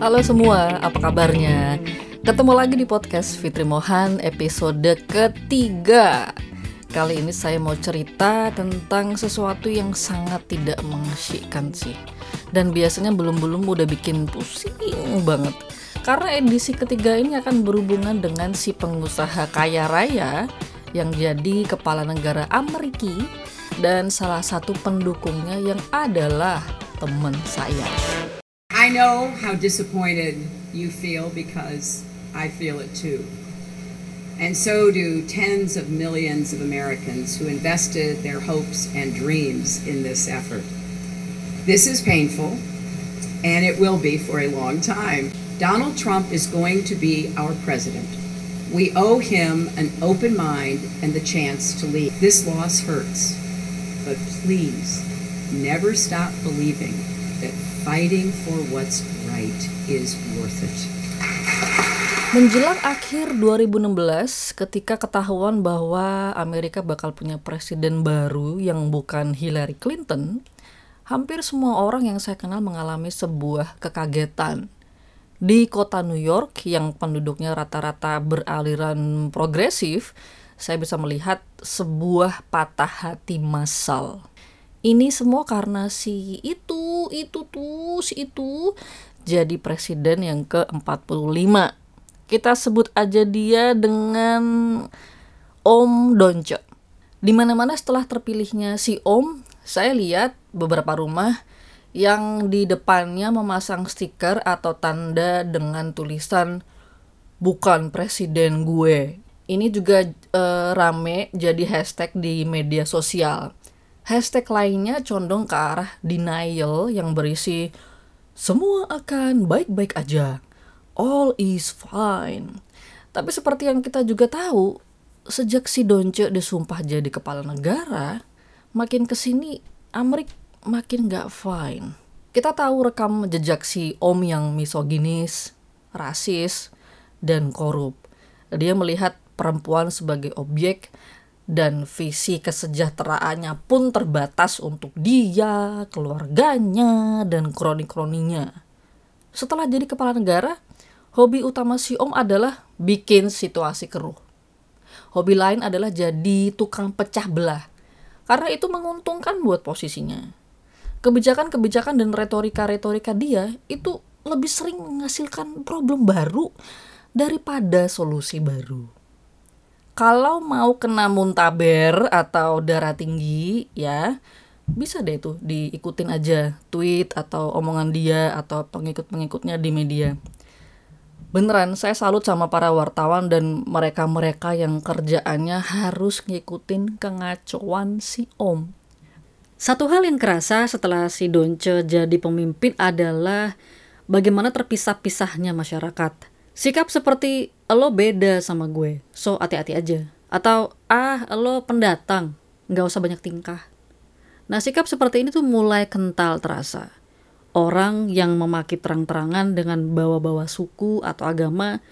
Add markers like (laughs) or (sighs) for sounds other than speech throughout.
Halo semua, apa kabarnya? Ketemu lagi di podcast Fitri Mohan episode ketiga. Kali ini saya mau cerita tentang sesuatu yang sangat tidak mengasyikkan sih. Dan biasanya belum-belum udah bikin pusing banget. Karena edisi ketiga ini akan berhubungan dengan si pengusaha kaya raya Yang jadi kepala negara Amerika Dan salah satu pendukungnya yang adalah teman saya I know how disappointed you feel because I feel it too. And so do tens of millions of Americans who invested their hopes and dreams in this effort. This is painful, and it will be for a long time. Donald Trump is going to be our president. We owe him an open mind and the chance to lead. This loss hurts, but please never stop believing that fighting for what's right is worth it. Menjelang akhir 2016, ketika ketahuan bahwa Amerika bakal punya presiden baru yang bukan Hillary Clinton, hampir semua orang yang saya kenal mengalami sebuah kekagetan. Di kota New York yang penduduknya rata-rata beraliran progresif, saya bisa melihat sebuah patah hati massal. Ini semua karena si itu, itu tuh, si itu jadi presiden yang ke-45 kita sebut aja dia dengan Om Donco. Di mana-mana setelah terpilihnya si Om, saya lihat beberapa rumah yang di depannya memasang stiker atau tanda dengan tulisan bukan presiden gue. Ini juga uh, rame jadi hashtag di media sosial. Hashtag lainnya condong ke arah denial yang berisi semua akan baik-baik aja all is fine. Tapi seperti yang kita juga tahu, sejak si Donce disumpah jadi kepala negara, makin ke sini Amerik makin gak fine. Kita tahu rekam jejak si Om yang misoginis, rasis, dan korup. Dia melihat perempuan sebagai objek dan visi kesejahteraannya pun terbatas untuk dia, keluarganya, dan kroni-kroninya. Setelah jadi kepala negara, Hobi utama si Om adalah bikin situasi keruh. Hobi lain adalah jadi tukang pecah belah. Karena itu menguntungkan buat posisinya. Kebijakan-kebijakan dan retorika-retorika dia itu lebih sering menghasilkan problem baru daripada solusi baru. Kalau mau kena muntaber atau darah tinggi ya, bisa deh tuh diikutin aja tweet atau omongan dia atau pengikut-pengikutnya di media beneran saya salut sama para wartawan dan mereka-mereka yang kerjaannya harus ngikutin kengacauan si Om. Satu hal yang kerasa setelah si Donce jadi pemimpin adalah bagaimana terpisah-pisahnya masyarakat. Sikap seperti lo beda sama gue, so hati-hati aja. Atau ah lo pendatang, nggak usah banyak tingkah. Nah sikap seperti ini tuh mulai kental terasa orang yang memaki terang-terangan dengan bawa-bawa suku atau agama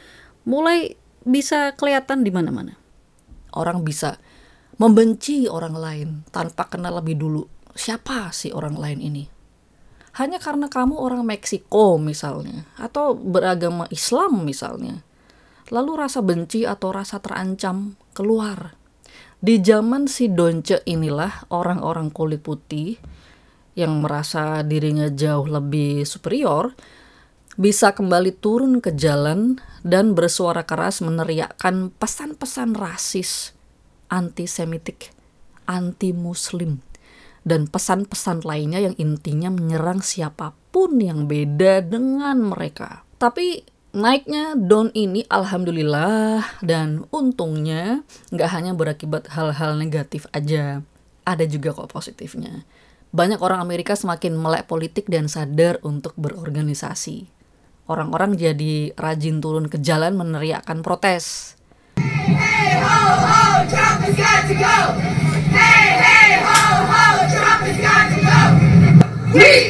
mulai bisa kelihatan di mana-mana. Orang bisa membenci orang lain tanpa kenal lebih dulu siapa sih orang lain ini. Hanya karena kamu orang Meksiko misalnya atau beragama Islam misalnya. Lalu rasa benci atau rasa terancam keluar. Di zaman si Donce inilah orang-orang kulit putih yang merasa dirinya jauh lebih superior bisa kembali turun ke jalan dan bersuara keras meneriakkan pesan-pesan rasis, antisemitik, anti-muslim, dan pesan-pesan lainnya yang intinya menyerang siapa pun yang beda dengan mereka. Tapi naiknya don ini alhamdulillah dan untungnya nggak hanya berakibat hal-hal negatif aja, ada juga kok positifnya banyak orang Amerika semakin melek politik dan sadar untuk berorganisasi. Orang-orang jadi rajin turun ke jalan meneriakkan protes. Hey, ho, ho, Trump has got to go. Hey, hey, ho, ho, Trump has got to go. We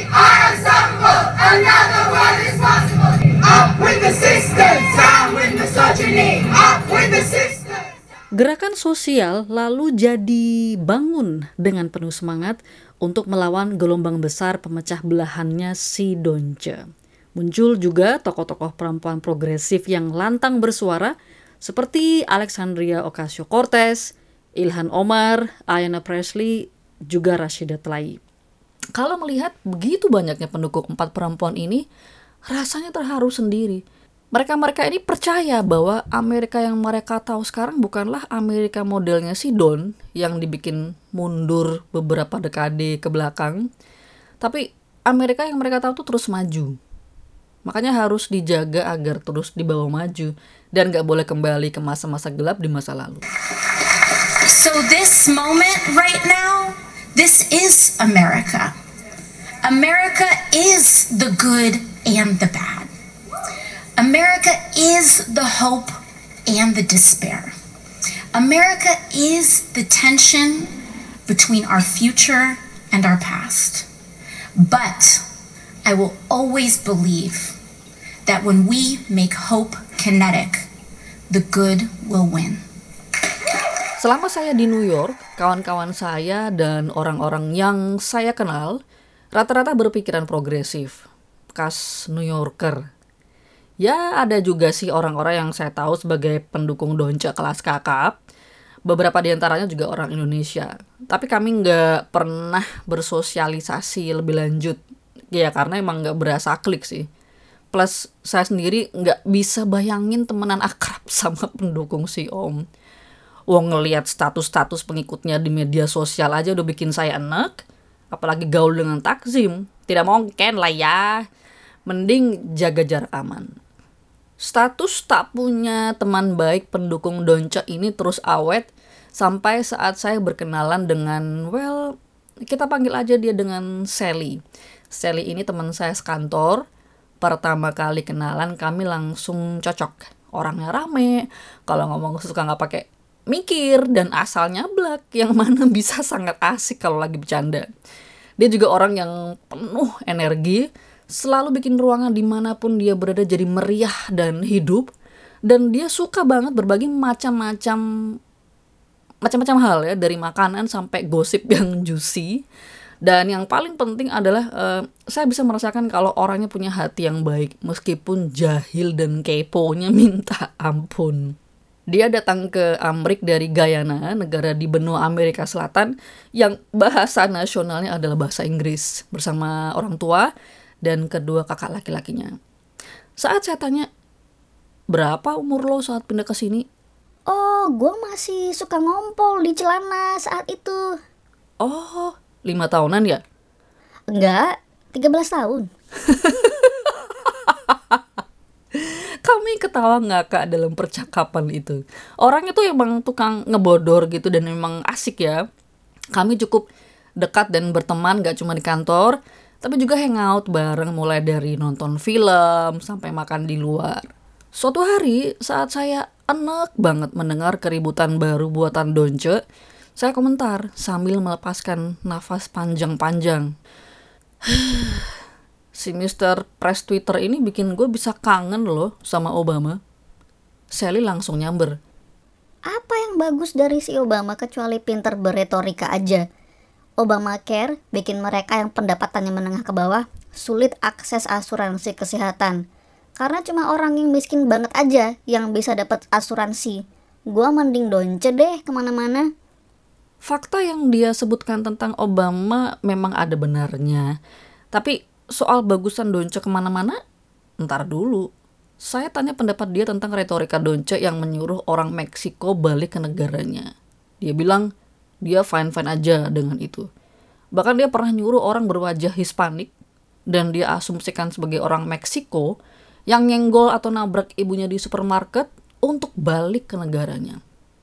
Gerakan sosial lalu jadi bangun dengan penuh semangat untuk melawan gelombang besar pemecah belahannya si Donce. Muncul juga tokoh-tokoh perempuan progresif yang lantang bersuara seperti Alexandria Ocasio-Cortez, Ilhan Omar, Ayanna Presley, juga Rashida Tlaib. Kalau melihat begitu banyaknya pendukung empat perempuan ini, rasanya terharu sendiri. Mereka-mereka ini percaya bahwa Amerika yang mereka tahu sekarang bukanlah Amerika modelnya si Don yang dibikin mundur beberapa dekade ke belakang, tapi Amerika yang mereka tahu tuh terus maju. Makanya harus dijaga agar terus dibawa maju dan gak boleh kembali ke masa-masa gelap di masa lalu. So this moment right now, this is America. America is the good and the bad. America is the hope and the despair. America is the tension between our future and our past. But I will always believe that when we make hope kinetic, the good will win. Selama saya di New York, kawan-kawan saya dan orang-orang yang saya kenal rata-rata berpikiran progresif, khas New Yorker Ya ada juga sih orang-orang yang saya tahu sebagai pendukung donca kelas kakap. Beberapa di antaranya juga orang Indonesia. Tapi kami nggak pernah bersosialisasi lebih lanjut. Ya karena emang nggak berasa klik sih. Plus saya sendiri nggak bisa bayangin temenan akrab (laughs) sama pendukung si Om. Wong ngelihat status-status pengikutnya di media sosial aja udah bikin saya enak. Apalagi gaul dengan Takzim. Tidak mungkin lah ya. Mending jaga jarak aman. Status tak punya teman baik pendukung Donca ini terus awet sampai saat saya berkenalan dengan, well, kita panggil aja dia dengan Sally. Sally ini teman saya sekantor. Pertama kali kenalan kami langsung cocok. Orangnya rame, kalau ngomong suka nggak pakai mikir dan asalnya black yang mana (laughs) bisa sangat asik kalau lagi bercanda. Dia juga orang yang penuh energi, selalu bikin ruangan di mana pun dia berada jadi meriah dan hidup. Dan dia suka banget berbagi macam-macam macam-macam hal ya dari makanan sampai gosip (laughs) yang juicy. Dan yang paling penting adalah uh, saya bisa merasakan kalau orangnya punya hati yang baik meskipun jahil dan keponya (laughs) minta ampun. Dia datang ke Amrik dari Guyana, negara di benua Amerika Selatan yang bahasa nasionalnya adalah bahasa Inggris bersama orang tua dan kedua kakak laki-lakinya. Saat saya tanya, berapa umur lo saat pindah ke sini? Oh, gue masih suka ngompol di celana saat itu. Oh, lima tahunan ya? Enggak, 13 tahun. (laughs) Kami ketawa ngakak dalam percakapan itu. Orang itu emang tukang ngebodor gitu dan emang asik ya. Kami cukup dekat dan berteman gak cuma di kantor, tapi juga hangout bareng mulai dari nonton film sampai makan di luar. Suatu hari saat saya enak banget mendengar keributan baru buatan Donce, saya komentar sambil melepaskan nafas panjang-panjang. (sighs) si Mr. Press Twitter ini bikin gue bisa kangen loh sama Obama. Sally langsung nyamber. Apa yang bagus dari si Obama kecuali pinter beretorika aja? Obamacare bikin mereka yang pendapatannya menengah ke bawah sulit akses asuransi kesehatan. Karena cuma orang yang miskin banget aja yang bisa dapat asuransi. Gua mending donce deh ke mana-mana. Fakta yang dia sebutkan tentang Obama memang ada benarnya. Tapi soal bagusan donce ke mana-mana, ntar dulu. Saya tanya pendapat dia tentang retorika donce yang menyuruh orang Meksiko balik ke negaranya. Dia bilang, dia fine-fine aja dengan itu. Bahkan dia pernah nyuruh orang berwajah Hispanik dan dia asumsikan sebagai orang Meksiko yang nyenggol atau nabrak ibunya di supermarket untuk balik ke negaranya.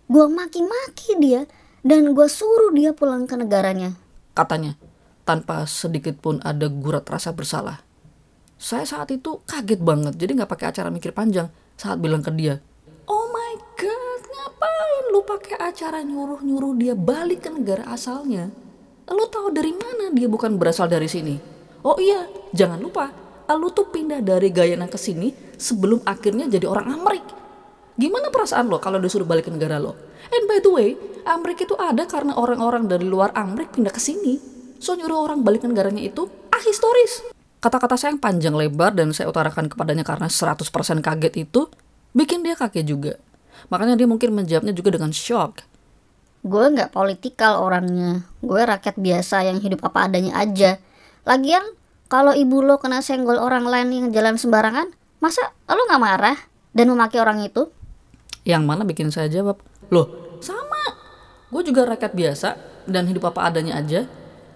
Gue maki-maki dia dan gue suruh dia pulang ke negaranya. Katanya, tanpa sedikit pun ada gurat rasa bersalah. Saya saat itu kaget banget, jadi nggak pakai acara mikir panjang saat bilang ke dia, Oh my ngapain lu pakai acara nyuruh-nyuruh dia balik ke negara asalnya? Lu tahu dari mana dia bukan berasal dari sini? Oh iya, jangan lupa, lu tuh pindah dari Guyana ke sini sebelum akhirnya jadi orang Amerik. Gimana perasaan lo kalau disuruh balik ke negara lo? And by the way, Amrik itu ada karena orang-orang dari luar Amrik pindah ke sini. So nyuruh orang balik ke negaranya itu ahistoris. Kata-kata saya yang panjang lebar dan saya utarakan kepadanya karena 100% kaget itu bikin dia kaget juga. Makanya dia mungkin menjawabnya juga dengan shock. Gue nggak politikal orangnya. Gue rakyat biasa yang hidup apa adanya aja. Lagian, kalau ibu lo kena senggol orang lain yang jalan sembarangan, masa lo nggak marah dan memaki orang itu? Yang mana bikin saya jawab, loh sama, gue juga rakyat biasa dan hidup apa adanya aja.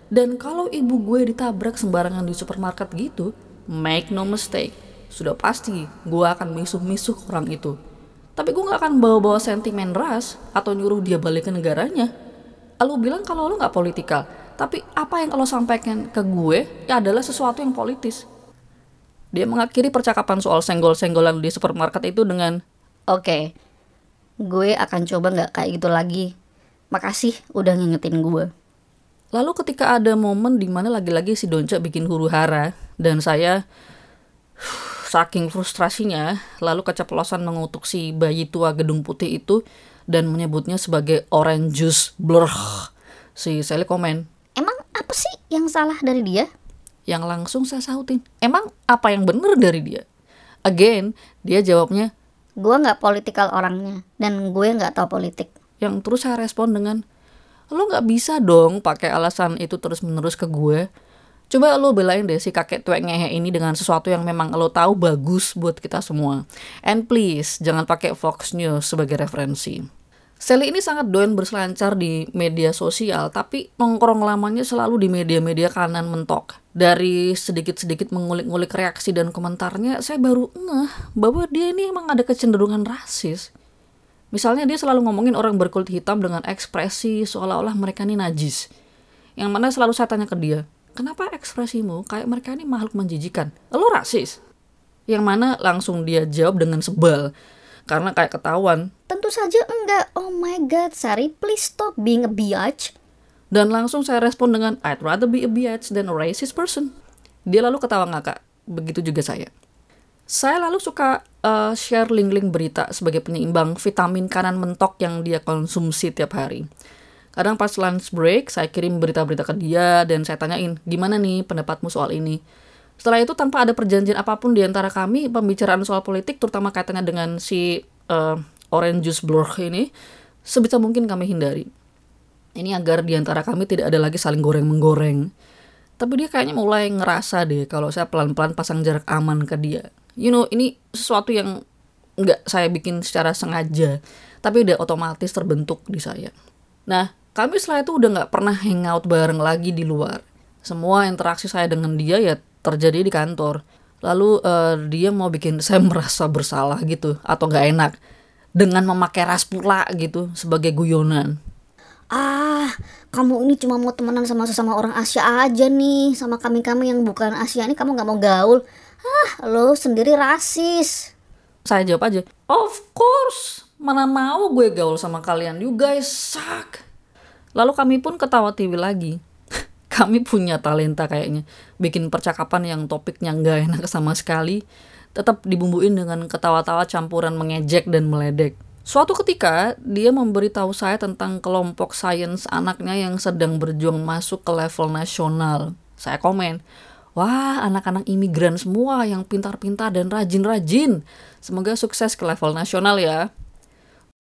Dan kalau ibu gue ditabrak sembarangan di supermarket gitu, make no mistake, sudah pasti gue akan misuh-misuh orang itu. Tapi gue gak akan bawa-bawa sentimen ras atau nyuruh dia balik ke negaranya. Lo bilang kalau lo gak politikal, tapi apa yang lo sampaikan ke gue ya adalah sesuatu yang politis. Dia mengakhiri percakapan soal senggol-senggolan di supermarket itu dengan, Oke, gue akan coba nggak kayak gitu lagi. Makasih udah ngingetin gue. Lalu ketika ada momen di mana lagi-lagi si Donca bikin huru hara dan saya saking frustrasinya lalu keceplosan mengutuk si bayi tua gedung putih itu dan menyebutnya sebagai orange juice blur. Si Sally komen, Emang apa sih yang salah dari dia? yang langsung saya sautin, emang apa yang bener dari dia? Again, dia jawabnya, Gue nggak politikal orangnya dan gue nggak tahu politik. yang terus saya respon dengan, lo nggak bisa dong pakai alasan itu terus menerus ke gue. Coba lo belain deh si kakek tuek ngehe ini dengan sesuatu yang memang lo tahu bagus buat kita semua. And please, jangan pakai Fox News sebagai referensi. Sally ini sangat doyan berselancar di media sosial, tapi nongkrong lamanya selalu di media-media kanan mentok. Dari sedikit-sedikit mengulik-ngulik reaksi dan komentarnya, saya baru ngeh bahwa dia ini emang ada kecenderungan rasis. Misalnya dia selalu ngomongin orang berkulit hitam dengan ekspresi seolah-olah mereka ini najis. Yang mana selalu saya tanya ke dia, kenapa ekspresimu kayak mereka ini makhluk menjijikan? Lo rasis? Yang mana langsung dia jawab dengan sebal. Karena kayak ketahuan. Tentu saja enggak. Oh my god, Sari, please stop being a biatch. Dan langsung saya respon dengan, I'd rather be a biatch than a racist person. Dia lalu ketawa ngakak. Begitu juga saya. Saya lalu suka uh, share link-link berita sebagai penyeimbang vitamin kanan mentok yang dia konsumsi tiap hari. Kadang pas lunch break, saya kirim berita-berita ke dia dan saya tanyain, gimana nih pendapatmu soal ini? Setelah itu tanpa ada perjanjian apa pun di antara kami, pembicaraan soal politik, terutama kaitannya dengan si uh, orange juice blur ini, sebisa mungkin kami hindari. Ini agar di antara kami tidak ada lagi saling goreng-menggoreng. Tapi dia kayaknya mulai ngerasa deh kalau saya pelan-pelan pasang jarak aman ke dia. You know, ini sesuatu yang nggak saya bikin secara sengaja, tapi udah otomatis terbentuk di saya. Nah, kami setelah itu udah nggak pernah hangout bareng lagi di luar. Semua interaksi saya dengan dia ya terjadi di kantor. Lalu uh, dia mau bikin (laughs) saya merasa bersalah gitu atau nggak enak dengan memakai ras pula gitu sebagai guyonan. Ah, kamu ini cuma mau temenan sama sesama orang Asia aja nih, sama kami-kami yang bukan Asia ini kamu nggak mau gaul. Ah, lo sendiri rasis. Saya jawab aja, of course, mana mau gue gaul sama kalian, you guys suck. Lalu kami pun ketawa TV lagi. (laughs) kami punya talenta kayaknya, bikin percakapan yang topiknya nggak enak sama sekali, tetap dibumbuin dengan ketawa-tawa campuran mengejek dan meledek. Suatu ketika, dia memberitahu saya tentang kelompok sains anaknya yang sedang berjuang masuk ke level nasional. Saya komen, wah anak-anak imigran semua yang pintar-pintar dan rajin-rajin. Semoga sukses ke level nasional ya.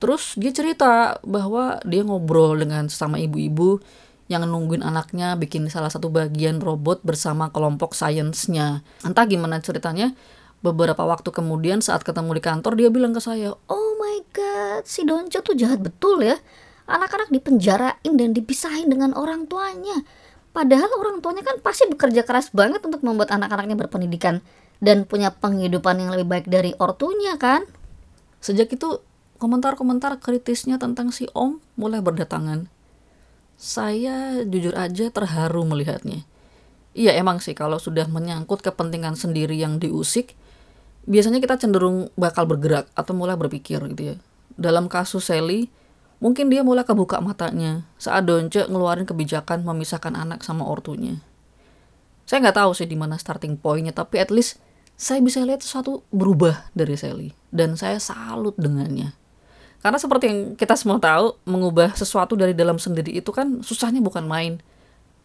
Terus dia cerita bahwa dia ngobrol dengan sesama ibu-ibu yang nungguin anaknya bikin salah satu bagian robot bersama kelompok sainsnya. Entah gimana ceritanya, beberapa waktu kemudian saat ketemu di kantor dia bilang ke saya, Oh my god, si Donco tuh jahat betul ya. Anak-anak dipenjarain dan dipisahin dengan orang tuanya. Padahal orang tuanya kan pasti bekerja keras banget untuk membuat anak-anaknya berpendidikan dan punya penghidupan yang lebih baik dari ortunya kan. Sejak itu komentar-komentar kritisnya tentang si Om mulai berdatangan. Saya jujur aja terharu melihatnya. Iya emang sih kalau sudah menyangkut kepentingan sendiri yang diusik, biasanya kita cenderung bakal bergerak atau mulai berpikir gitu ya. Dalam kasus Sally, mungkin dia mulai kebuka matanya saat Donce ngeluarin kebijakan memisahkan anak sama ortunya. Saya nggak tahu sih di mana starting pointnya, tapi at least saya bisa lihat sesuatu berubah dari Sally dan saya salut dengannya. Karena seperti yang kita semua tahu, mengubah sesuatu dari dalam sendiri itu kan susahnya bukan main.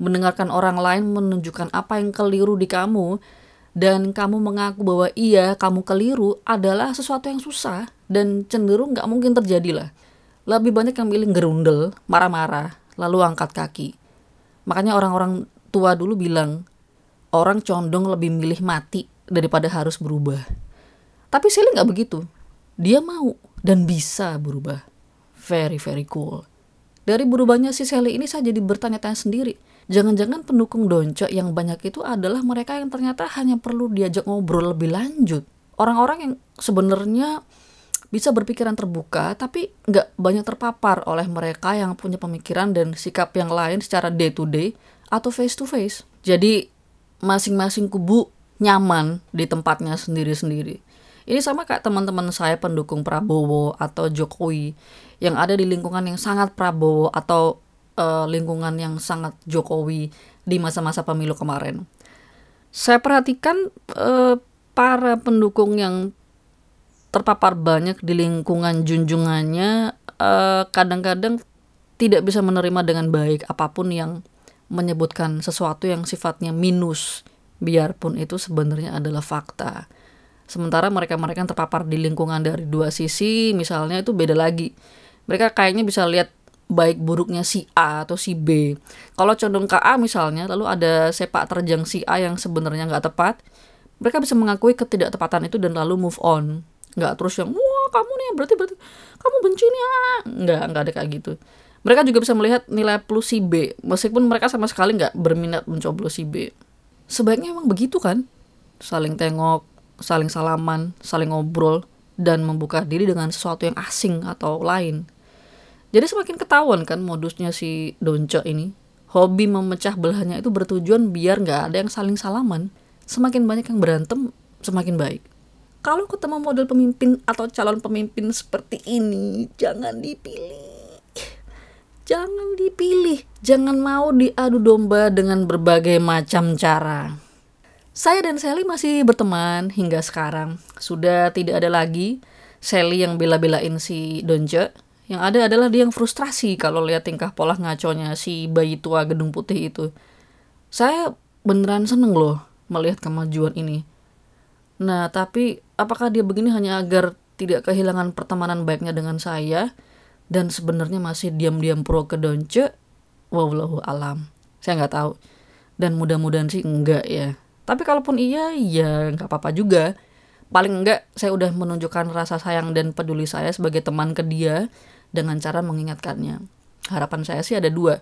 Mendengarkan orang lain menunjukkan apa yang keliru di kamu dan kamu mengaku bahwa iya kamu keliru adalah sesuatu yang susah dan cenderung nggak mungkin terjadi lah. Lebih banyak yang milih gerundel, marah-marah, lalu angkat kaki. Makanya orang-orang tua dulu bilang, orang condong lebih milih mati daripada harus berubah. Tapi Sally nggak begitu. Dia mau dan bisa berubah. Very, very cool. Dari berubahnya si Sally ini saya jadi bertanya-tanya sendiri. Jangan-jangan pendukung Donco yang banyak itu adalah mereka yang ternyata hanya perlu diajak ngobrol lebih lanjut. Orang-orang yang sebenarnya bisa berpikiran terbuka tapi nggak banyak terpapar oleh mereka yang punya pemikiran dan sikap yang lain secara day to day atau face to face. Jadi masing-masing kubu nyaman di tempatnya sendiri-sendiri. Ini sama kayak teman-teman saya pendukung Prabowo atau Jokowi yang ada di lingkungan yang sangat Prabowo atau uh, lingkungan yang sangat Jokowi di masa-masa pemilu kemarin. Saya perhatikan uh, para pendukung yang terpapar banyak di lingkungan junjungannya kadang kadang-kadang tidak bisa menerima dengan baik apa pun yang menyebutkan sesuatu yang sifatnya minus biarpun itu sebenarnya adalah fakta. Sementara mereka-mereka yang terpapar di lingkungan dari dua sisi, misalnya itu beda lagi. Mereka kayaknya bisa lihat baik buruknya si A atau si B. Kalau condong ke A misalnya, lalu ada sepak terjang si A yang sebenarnya nggak tepat, mereka bisa mengakui ketidaktepatan itu dan lalu move on. Nggak terus yang, wah kamu nih berarti berarti kamu benci nih ah. Nggak, nggak ada kayak gitu. Mereka juga bisa melihat nilai plus si B, meskipun mereka sama sekali nggak berminat mencoblos si B. Sebaiknya emang begitu kan? Saling tengok, saling salaman, saling ngobrol, dan membuka diri dengan sesuatu yang asing atau lain. Jadi semakin ketahuan kan modusnya si Donco ini. Hobi memecah belahnya itu bertujuan biar nggak ada yang saling salaman. Semakin banyak yang berantem, semakin baik. Kalau ketemu model pemimpin atau calon pemimpin seperti ini, jangan dipilih. Jangan dipilih, jangan mau diadu domba dengan berbagai macam cara. Saya dan Sally masih berteman hingga sekarang. Sudah tidak ada lagi Sally yang bela-belain si Donja. Yang ada adalah dia yang frustrasi kalau lihat tingkah pola ngaconya si bayi tua gedung putih itu. Saya beneran seneng loh melihat kemajuan ini. Nah, tapi apakah dia begini hanya agar tidak kehilangan pertemanan baiknya dengan saya dan sebenarnya masih diam-diam pro ke Donce? Wallahu alam. Saya nggak tahu. Dan mudah-mudahan sih enggak ya. Tapi kalaupun iya, ya nggak apa-apa juga. Paling enggak saya udah menunjukkan rasa sayang dan peduli saya sebagai teman ke dia dengan cara mengingatkannya. Harapan saya sih ada dua.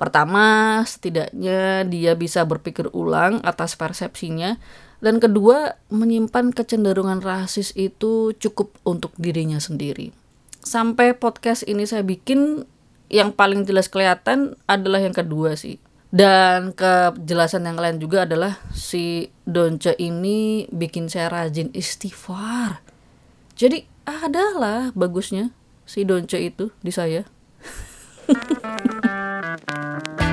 Pertama, setidaknya dia bisa berpikir ulang atas persepsinya. Dan kedua, menyimpan kecenderungan rasis itu cukup untuk dirinya sendiri. Sampai podcast ini saya bikin, yang paling jelas kelihatan adalah yang kedua sih dan kejelasan yang lain juga adalah si Donce ini bikin saya rajin istighfar. Jadi adalah bagusnya si Donce itu di saya. (laughs)